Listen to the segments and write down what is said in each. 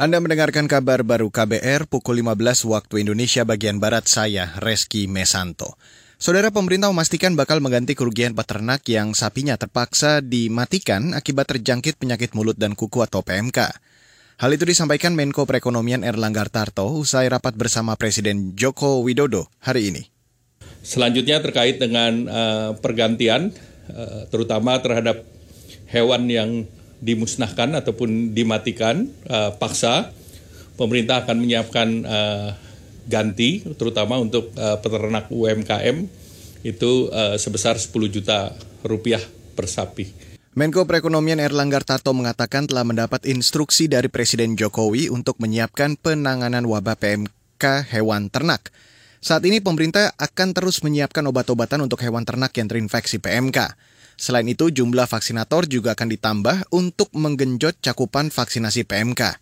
Anda mendengarkan kabar baru KBR pukul 15 waktu Indonesia bagian Barat saya, Reski Mesanto. Saudara pemerintah memastikan bakal mengganti kerugian peternak yang sapinya terpaksa dimatikan akibat terjangkit penyakit mulut dan kuku atau PMK. Hal itu disampaikan Menko Perekonomian Erlangga Tarto usai rapat bersama Presiden Joko Widodo hari ini. Selanjutnya terkait dengan uh, pergantian, uh, terutama terhadap hewan yang dimusnahkan ataupun dimatikan uh, paksa, pemerintah akan menyiapkan uh, ganti, terutama untuk uh, peternak UMKM itu uh, sebesar 10 juta rupiah per sapi. Menko Perekonomian Erlangga Tarto mengatakan telah mendapat instruksi dari Presiden Jokowi untuk menyiapkan penanganan wabah PMK hewan ternak. Saat ini pemerintah akan terus menyiapkan obat-obatan untuk hewan ternak yang terinfeksi PMK. Selain itu, jumlah vaksinator juga akan ditambah untuk menggenjot cakupan vaksinasi PMK.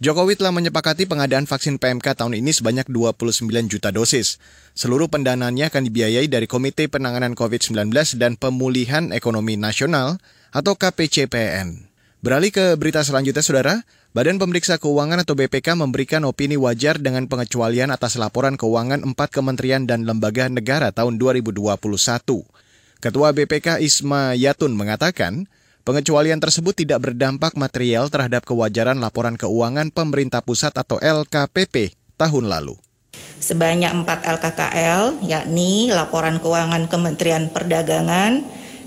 Jokowi telah menyepakati pengadaan vaksin PMK tahun ini sebanyak 29 juta dosis. Seluruh pendanaannya akan dibiayai dari Komite Penanganan COVID-19 dan Pemulihan Ekonomi Nasional atau KPCPN. Beralih ke berita selanjutnya, Saudara. Badan Pemeriksa Keuangan atau BPK memberikan opini wajar dengan pengecualian atas laporan keuangan empat kementerian dan lembaga negara tahun 2021. Ketua BPK Isma Yatun mengatakan, pengecualian tersebut tidak berdampak material terhadap kewajaran laporan keuangan pemerintah pusat atau LKPP tahun lalu. Sebanyak 4 LKKL, yakni laporan keuangan Kementerian Perdagangan,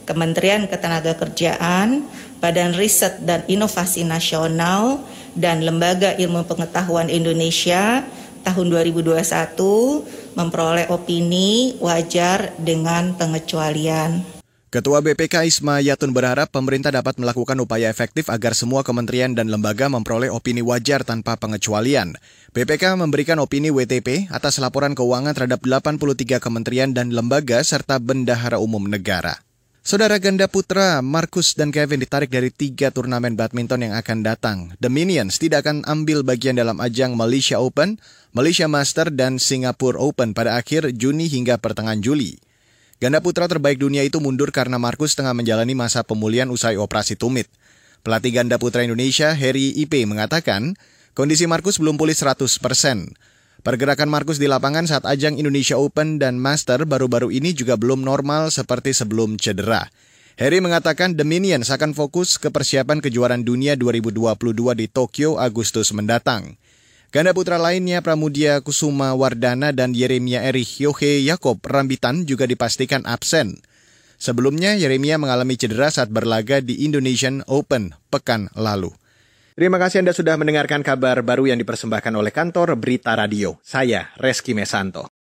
Kementerian Ketenagakerjaan, Badan Riset dan Inovasi Nasional, dan Lembaga Ilmu Pengetahuan Indonesia tahun 2021 memperoleh opini wajar dengan pengecualian. Ketua BPK Isma Yatun berharap pemerintah dapat melakukan upaya efektif agar semua kementerian dan lembaga memperoleh opini wajar tanpa pengecualian. BPK memberikan opini WTP atas laporan keuangan terhadap 83 kementerian dan lembaga serta bendahara umum negara. Saudara ganda putra Marcus dan Kevin ditarik dari tiga turnamen badminton yang akan datang. The Minions tidak akan ambil bagian dalam ajang Malaysia Open, Malaysia Master, dan Singapore Open pada akhir Juni hingga pertengahan Juli. Ganda putra terbaik dunia itu mundur karena Marcus tengah menjalani masa pemulihan usai operasi tumit. Pelatih ganda putra Indonesia, Harry Ipe, mengatakan kondisi Marcus belum pulih 100 persen. Pergerakan Markus di lapangan saat ajang Indonesia Open dan Master baru-baru ini juga belum normal seperti sebelum cedera. Harry mengatakan The Minions akan fokus ke persiapan kejuaraan dunia 2022 di Tokyo Agustus mendatang. Ganda putra lainnya Pramudia Kusuma Wardana dan Yeremia Erich Yohe Yakob Rambitan juga dipastikan absen. Sebelumnya, Yeremia mengalami cedera saat berlaga di Indonesian Open pekan lalu. Terima kasih Anda sudah mendengarkan kabar baru yang dipersembahkan oleh kantor Berita Radio. Saya Reski Mesanto.